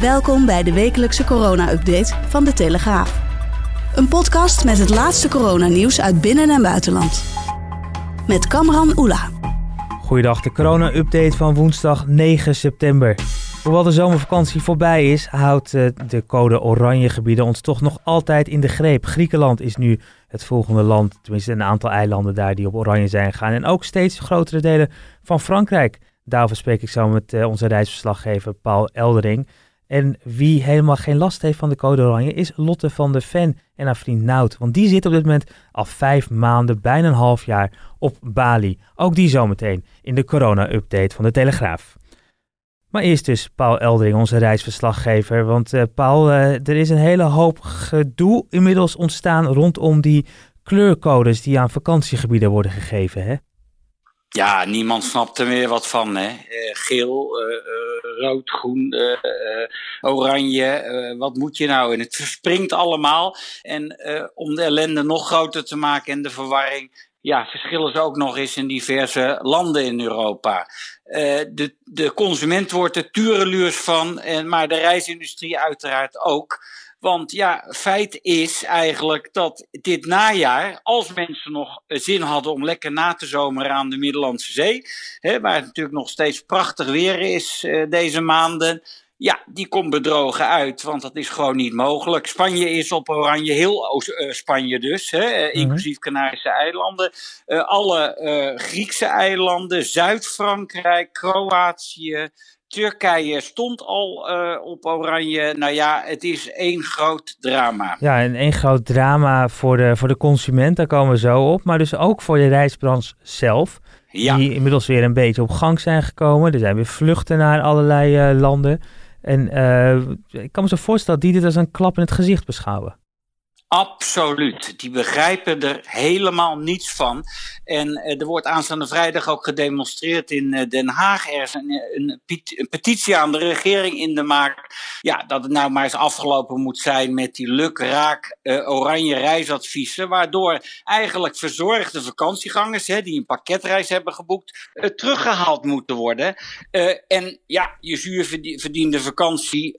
Welkom bij de wekelijkse corona-update van De Telegraaf. Een podcast met het laatste coronanieuws uit binnen- en buitenland. Met Kamran Oela. Goeiedag, de corona-update van woensdag 9 september. Hoewel de zomervakantie voorbij is, houdt eh, de code oranje gebieden ons toch nog altijd in de greep. Griekenland is nu het volgende land, tenminste een aantal eilanden daar die op oranje zijn gegaan. En ook steeds grotere delen van Frankrijk. Daarover spreek ik zo met eh, onze reisverslaggever Paul Eldering. En wie helemaal geen last heeft van de code oranje is Lotte van der Ven en haar vriend Nout. Want die zit op dit moment al vijf maanden, bijna een half jaar op Bali. Ook die zometeen in de corona-update van de Telegraaf. Maar eerst dus Paul Eldering, onze reisverslaggever. Want uh, Paul, uh, er is een hele hoop gedoe inmiddels ontstaan rondom die kleurcodes die aan vakantiegebieden worden gegeven, hè? Ja, niemand snapt er meer wat van. Hè? Uh, geel, uh, uh, rood, groen, oranje. wat moet je nou? En het verspringt allemaal. En om de ellende nog groter te maken en de verwarring. Ja, verschillen ze ook nog eens in diverse landen in Europa. de, de consument wordt er tureluurs van, en, maar de reisindustrie uiteraard ook. Want ja, feit is eigenlijk dat dit najaar, als mensen nog zin hadden om lekker na te zomeren aan de Middellandse Zee, hè, waar het natuurlijk nog steeds prachtig weer is uh, deze maanden, ja, die komt bedrogen uit, want dat is gewoon niet mogelijk. Spanje is op oranje, heel uh, Spanje dus, hè, uh, inclusief Canarische eilanden. Uh, alle Griekse eilanden, Zuid-Frankrijk, Kroatië, Turkije stond al uh, op oranje. Nou ja, het is één groot drama. Ja, en één groot drama voor de, voor de consument, daar komen we zo op. Maar dus ook voor de reisbranche zelf. Ja. Die inmiddels weer een beetje op gang zijn gekomen. Er zijn weer vluchten naar allerlei uh, landen. En uh, ik kan me zo voorstellen dat die dit als een klap in het gezicht beschouwen. Absoluut. Die begrijpen er helemaal niets van. En uh, er wordt aanstaande vrijdag ook gedemonstreerd in uh, Den Haag. Er is een, een, petitie aan de regering in de maak. Ja, dat het nou maar eens afgelopen moet zijn met die lukraak oranje reisadviezen. Waardoor eigenlijk verzorgde vakantiegangers, hè, die een pakketreis hebben geboekt, teruggehaald moeten worden. en ja, je zuur verdiende vakantie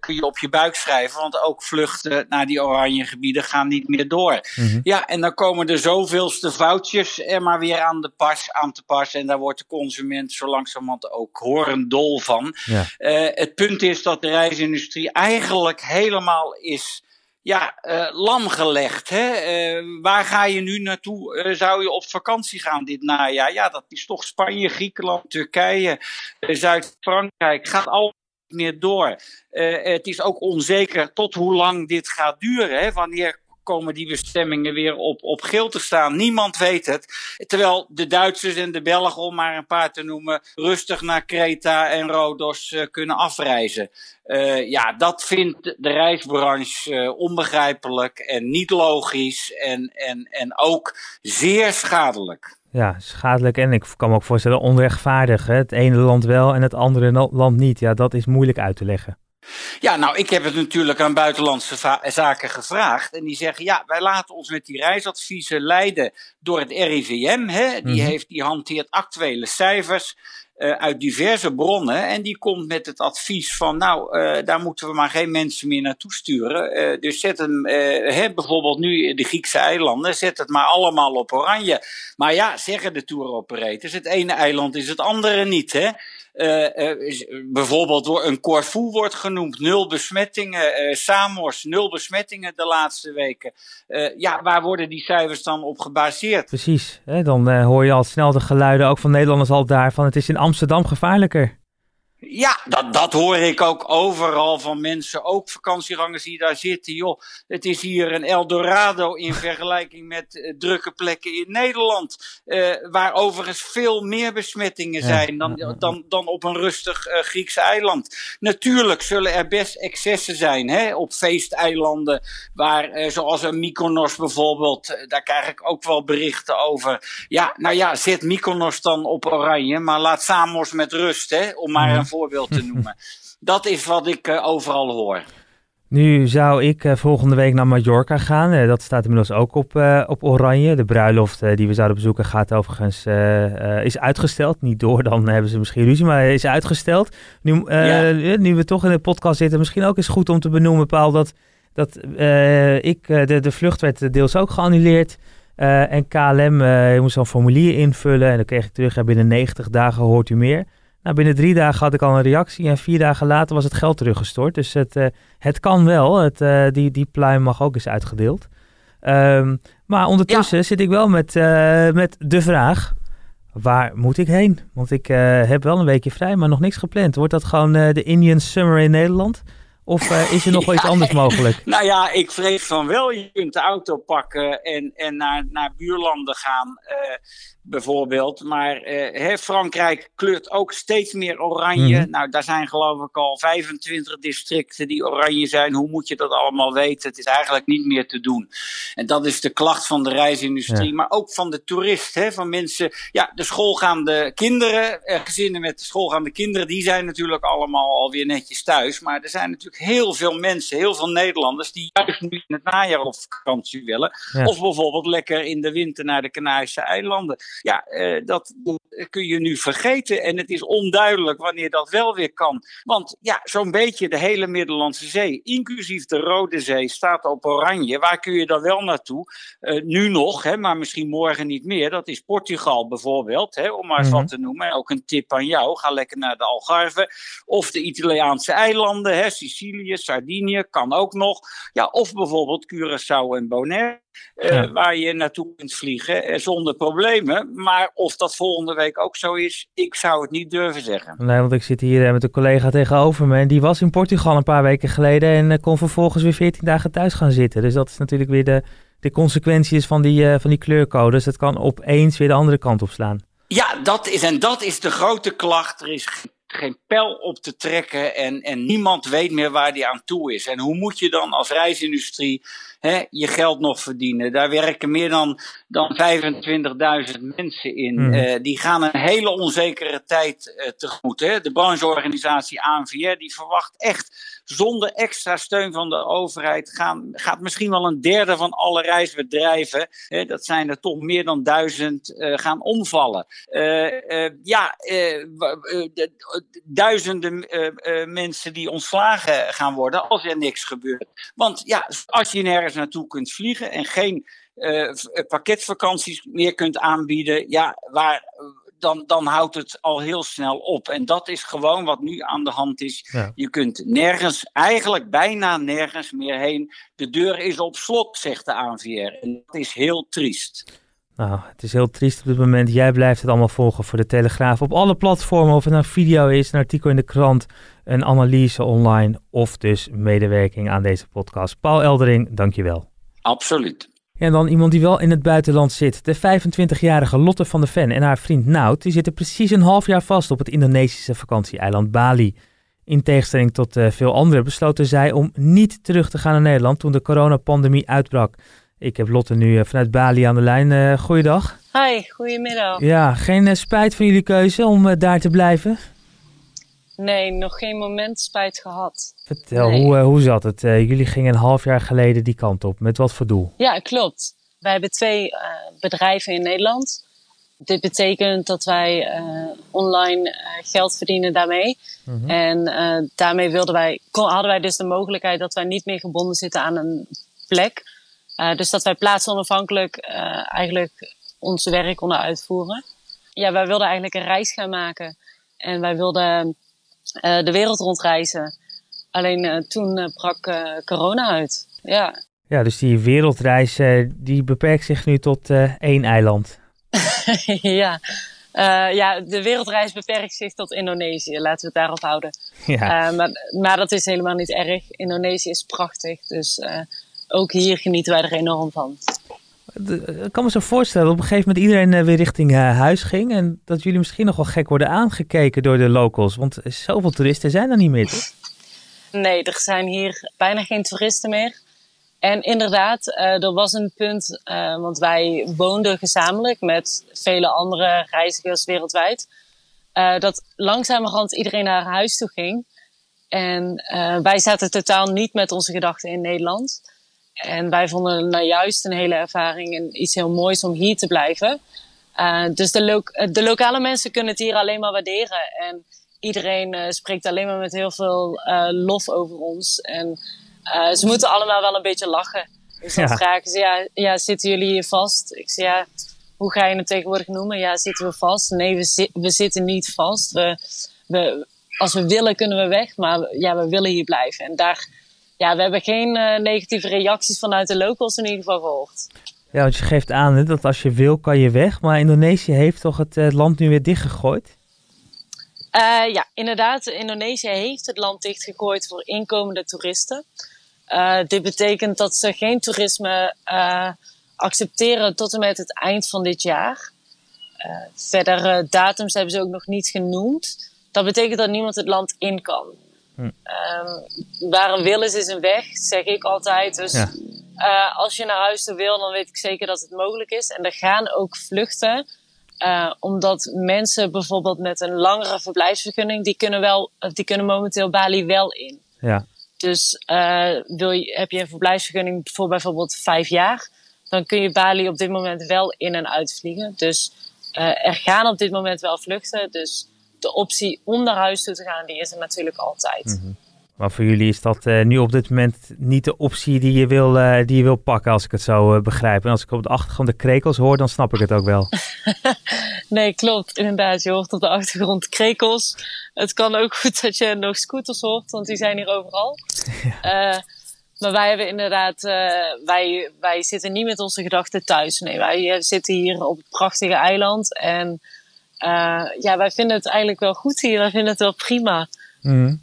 kun je op je buik schrijven. Want ook vluchten naar die oranje gebieden gaan niet meer door. Mm-hmm. Ja, en dan komen er zoveelste foutjes er maar weer aan, de pas, aan te passen. En daar wordt de consument zo langzamerhand ook horendol van. Ja. Uh, het punt is dat de reisindustrie eigenlijk helemaal is ja, uh, lam gelegd. Hè? Uh, waar ga je nu naartoe? Uh, zou je op vakantie gaan dit najaar? Ja, dat is toch Spanje, Griekenland, Turkije, Zuid-Frankrijk. Gaat al meer door. Uh, het is ook onzeker tot hoe lang dit gaat duren. Hè? Wanneer komen die bestemmingen weer op, op geel te staan. Niemand weet het. Terwijl de Duitsers en de Belgen, om maar een paar te noemen, rustig naar Kreta en Rodos uh, kunnen afreizen. Uh, ja, dat vindt de reisbranche onbegrijpelijk en niet logisch en, en, en ook zeer schadelijk. Ja, schadelijk en ik kan me ook voorstellen onrechtvaardig. Hè? Het ene land wel en het andere land niet. Ja, dat is moeilijk uit te leggen. Ja, nou, ik heb het natuurlijk aan buitenlandse zaken gevraagd. En die zeggen, ja, wij laten ons met die reisadviezen leiden door het RIVM. Hè? Die, mm-hmm. heeft, die hanteert actuele cijfers. Uh, uit diverse bronnen. En die komt met het advies van, nou, uh, daar moeten we maar geen mensen meer naartoe sturen. Uh, dus zet hem, hè, bijvoorbeeld nu de Griekse eilanden, zet het maar allemaal op oranje. Maar ja, zeggen de tour operators, het ene eiland is het andere niet, hè. Bijvoorbeeld een Corfu wordt genoemd, nul besmettingen. Samos, nul besmettingen de laatste weken. ja, waar worden die cijfers dan op gebaseerd? Precies, hè? dan hoor je al snel de geluiden, ook van Nederlanders al daar, van het is in Amsterdam gevaarlijker. Ja, dat, dat hoor ik ook overal van mensen, ook vakantiegangers die daar zitten. Joh, het is hier een Eldorado in vergelijking met uh, drukke plekken in Nederland. Uh, waar overigens veel meer besmettingen zijn dan, dan, dan op een rustig uh, Grieks eiland. Natuurlijk zullen er best excessen zijn hè, op feesteilanden. Waar, zoals een Mykonos bijvoorbeeld, daar krijg ik ook wel berichten over. Ja, nou ja, zet Mykonos dan op oranje, maar laat Samos met rust, hè, om maar een voorbeeld te noemen. Dat is wat ik uh, overal hoor. Nu zou ik uh, volgende week naar Mallorca gaan. Uh, dat staat inmiddels ook op, op oranje. De bruiloft die we zouden bezoeken gaat overigens is uitgesteld. Niet door, dan hebben ze misschien ruzie, maar is uitgesteld. Nu, ja. nu we toch in de podcast zitten, misschien ook eens goed om te benoemen, Paul, dat, dat ik, de, de vlucht werd deels ook geannuleerd. en KLM, moest een formulier invullen en dan kreeg ik terug, binnen 90 dagen hoort u meer. Nou, binnen drie dagen had ik al een reactie en vier dagen later was het geld teruggestort. Dus het, uh, het kan wel. Het, uh, die, die pluim mag ook eens uitgedeeld. Um, maar ondertussen ja. zit ik wel met, uh, met de vraag: waar moet ik heen? Want ik heb wel een weekje vrij, maar nog niks gepland. Wordt dat gewoon de Indian Summer in Nederland? Of uh, is er nog wel iets anders mogelijk? Nou ja, ik vrees van wel. Je kunt de auto pakken en, en naar, naar buurlanden gaan. Uh, bijvoorbeeld. Maar uh, Frankrijk kleurt ook steeds meer oranje. Mm. Nou, daar zijn geloof ik al 25 districten die oranje zijn. Hoe moet je dat allemaal weten? Het is eigenlijk niet meer te doen. En dat is de klacht van de reisindustrie, ja. maar ook van de toerist. Hè, van mensen, ja, de schoolgaande kinderen, eh, gezinnen met schoolgaande kinderen, die zijn natuurlijk allemaal alweer netjes thuis. Maar er zijn natuurlijk heel veel mensen, heel veel Nederlanders, die juist nu in het najaar op vakantie willen. Ja. Of bijvoorbeeld lekker in de winter naar de Canarische eilanden ja, uh, dat kun je nu vergeten. En het is onduidelijk wanneer dat wel weer kan. Want ja, zo'n beetje de hele Middellandse Zee, inclusief de Rode Zee, staat op oranje. Waar kun je dan wel naartoe? Uh, nu nog, hè, maar misschien morgen niet meer. Dat is Portugal bijvoorbeeld, hè, om maar eens mm -hmm. wat te noemen. Ook een tip aan jou. Ga lekker naar de Algarve. Of de Italiaanse eilanden, hè, Sicilië, Sardinië, kan ook nog. Ja, of bijvoorbeeld Curaçao en Bonaire. Ja. Waar je naartoe kunt vliegen zonder problemen. Maar of dat volgende week ook zo is, ik zou het niet durven zeggen. Nee, want ik zit hier met een collega tegenover me. En die was in Portugal een paar weken geleden. En kon vervolgens weer 14 dagen thuis gaan zitten. Dus dat is natuurlijk weer de, de consequenties van die, van die kleurcodes. Het kan opeens weer de andere kant op slaan. Ja, dat is, en dat is de grote klacht. Er is geen pijl op te trekken en, en niemand weet meer waar die aan toe is. En hoe moet je dan als reisindustrie hè, je geld nog verdienen? Daar werken meer dan, dan 25.000 mensen in. Mm. Uh, die gaan een hele onzekere tijd uh, tegemoet. Hè. De brancheorganisatie ANVR die verwacht echt zonder extra steun van de overheid gaan, gaat misschien wel een derde van alle reisbedrijven, hè, dat zijn er toch meer dan duizend, uh, gaan omvallen. Ja, duizenden mensen die ontslagen gaan worden als er niks gebeurt. Want ja, als je nergens naartoe kunt vliegen en geen pakketvakanties meer kunt aanbieden, ja, waar dan, dan houdt het al heel snel op. En dat is gewoon wat nu aan de hand is. Ja. Je kunt nergens, eigenlijk bijna nergens meer heen. De deur is op slot, zegt de ANVR. En dat is heel triest. Nou, het is heel triest op dit moment. Jij blijft het allemaal volgen voor de Telegraaf. Op alle platformen, of het nou video is, een artikel in de krant, een analyse online of dus medewerking aan deze podcast. Paul Eldering, dankjewel. Absoluut. En dan iemand die wel in het buitenland zit. De 25-jarige Lotte van der Ven en haar vriend Nout die zitten precies een half jaar vast op het Indonesische vakantieeiland Bali. In tegenstelling tot uh, veel anderen besloten zij om niet terug te gaan naar Nederland toen de coronapandemie uitbrak. Ik heb Lotte nu uh, vanuit Bali aan de lijn. Uh, goeiedag. Hi, goedemiddag. Ja, geen spijt van jullie keuze om daar te blijven? Nee, nog geen moment spijt gehad. Vertel, nee. hoe, hoe zat het? Jullie gingen een half jaar geleden die kant op. Met wat voor doel? Ja, klopt. Wij hebben twee uh, bedrijven in Nederland. Dit betekent dat wij online geld verdienen daarmee. Mm -hmm. En daarmee wilden wij, kon, hadden wij dus de mogelijkheid dat wij niet meer gebonden zitten aan een plek. Dus dat wij plaatsonafhankelijk eigenlijk ons werk konden uitvoeren. Ja, wij wilden eigenlijk een reis gaan maken. En wij wilden uh, de wereld rondreizen. Alleen uh, toen uh, brak corona uit. Ja. ja, dus die wereldreis die beperkt zich nu tot één eiland. ja, ja, de wereldreis beperkt zich tot Indonesië. Laten we het daarop houden. Ja. maar, maar dat is helemaal niet erg. Indonesië is prachtig. Dus ook hier genieten wij er enorm van. Ik kan me zo voorstellen dat op een gegeven moment iedereen weer richting huis ging. En dat jullie misschien nog wel gek worden aangekeken door de locals. Want zoveel toeristen zijn er niet meer, toch? Nee, er zijn hier bijna geen toeristen meer. En inderdaad, er was een punt, want wij woonden gezamenlijk met vele andere reizigers wereldwijd, dat langzamerhand iedereen naar huis toe ging. En wij zaten totaal niet met onze gedachten in Nederland. En wij vonden het nou juist een hele ervaring en iets heel moois om hier te blijven. dus de, lo de lokale mensen kunnen het hier alleen maar waarderen. En iedereen uh, spreekt alleen maar met heel veel uh, lof over ons. En ze moeten allemaal wel een beetje lachen. Dus dan ja. vragen ze, ja, ja, zitten jullie hier vast? Ik zeg, ja, hoe ga je het tegenwoordig noemen? Ja, zitten we vast? Nee, we, zi we zitten niet vast. We, we, als we willen, kunnen we weg. Maar ja, we willen hier blijven. En daar, ja, we hebben geen negatieve reacties vanuit de locals in ieder geval gehoord. Ja, want je geeft aan hè, dat als je wil, kan je weg. Maar Indonesië heeft toch het land nu weer dichtgegooid? Uh, ja, inderdaad. Indonesië heeft het land dichtgegooid voor inkomende toeristen. Uh, dit betekent dat ze geen toerisme accepteren tot en met het eind van dit jaar. verder datums hebben ze ook nog niet genoemd. Dat betekent dat niemand het land in kan. Um, waar een wil is, is een weg, zeg ik altijd. Dus ja. als je naar huis toe wil, dan weet ik zeker dat het mogelijk is. En er gaan ook vluchten uh, omdat mensen bijvoorbeeld met een langere verblijfsvergunning, die kunnen, wel, die kunnen momenteel Bali wel in. Ja. Dus uh, wil je, heb je een verblijfsvergunning voor bijvoorbeeld vijf jaar, dan kun je Bali op dit moment wel in en uitvliegen. Dus er gaan op dit moment wel vluchten. Dus de optie om naar huis toe te gaan, die is er natuurlijk altijd. Mm -hmm. Maar voor jullie is dat uh, nu op dit moment niet de optie die je wil, uh, die je wil pakken, als ik het zo uh, begrijp. En als ik op de achtergrond de krekels hoor, dan snap ik het ook wel. nee, klopt. Inderdaad, je hoort op de achtergrond krekels. Het kan ook goed dat je nog scooters hoort, want die zijn hier overal. Ja. maar wij hebben inderdaad, wij, wij zitten niet met onze gedachten thuis. Nee, wij zitten hier op het prachtige eiland. En ja, wij vinden het eigenlijk wel goed hier. Wij vinden het wel prima. Mm.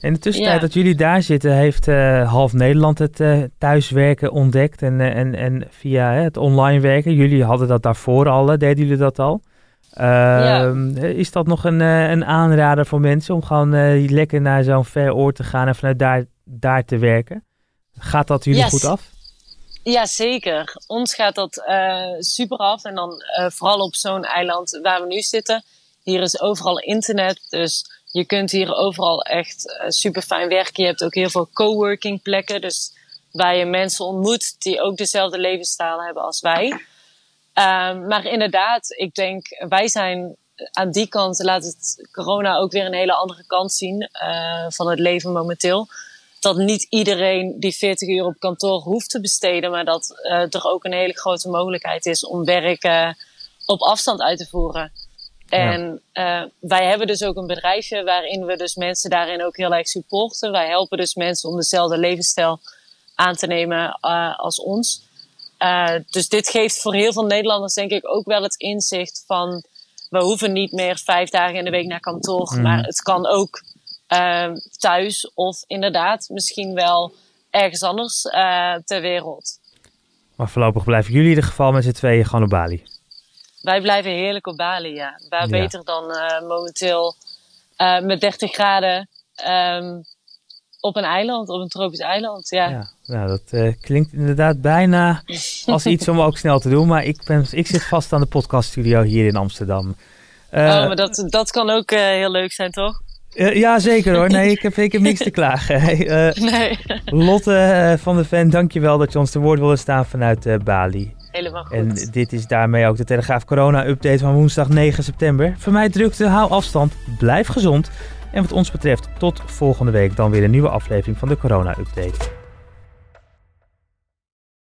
In de tussentijd ja. dat jullie daar zitten, heeft uh, half Nederland het uh, thuiswerken ontdekt en, en, en via het online werken. Jullie hadden dat daarvoor al, deden jullie dat al? Ja. Is dat nog een, een aanrader voor mensen om gewoon lekker naar zo'n ver oord te gaan en vanuit daar, daar te werken? Gaat dat jullie yes. goed af? Ja, zeker. Ons gaat dat super af en dan vooral op zo'n eiland waar we nu zitten. Hier is overal internet, dus je kunt hier overal echt uh, super fijn werken. Je hebt ook heel veel coworking plekken. Dus waar je mensen ontmoet die ook dezelfde levensstijl hebben als wij. Uh, maar inderdaad, ik denk, wij zijn aan die kant, laat het corona ook weer een hele andere kant zien van het leven momenteel. Dat niet iedereen die 40 uur op kantoor hoeft te besteden, maar dat er ook een hele grote mogelijkheid is om werk op afstand uit te voeren. En ja. uh, wij hebben dus ook een bedrijfje waarin we dus mensen daarin ook heel erg supporten. Wij helpen dus mensen om dezelfde levensstijl aan te nemen uh, als ons. Uh, dus dit geeft voor heel veel Nederlanders denk ik ook wel het inzicht van... we hoeven niet meer vijf dagen in de week naar kantoor, mm. maar het kan ook thuis of inderdaad misschien wel ergens anders ter wereld. Maar voorlopig blijven jullie in ieder geval met z'n tweeën gewoon op Bali? Wij blijven heerlijk op Bali, ja. Waar ja. beter dan uh, momenteel uh, met 30 graden um, op een eiland, op een tropisch eiland, ja. ja nou, dat uh, klinkt inderdaad bijna als iets om ook snel te doen. Maar ik, ben, ik zit vast aan de podcaststudio hier in Amsterdam. oh, maar dat, dat kan ook heel leuk zijn, toch? Uh, ja, zeker hoor. Nee, ik heb, ik heb niks te klagen. Hey, uh, nee. Lotte uh, van de Ven, dankjewel dat je ons te woord wilde staan vanuit Bali. Helemaal goed. En dit is daarmee ook de Telegraaf Corona-update van woensdag 9 september. Voor mij drukte, hou afstand, blijf gezond. En wat ons betreft tot volgende week dan weer een nieuwe aflevering van de Corona-update.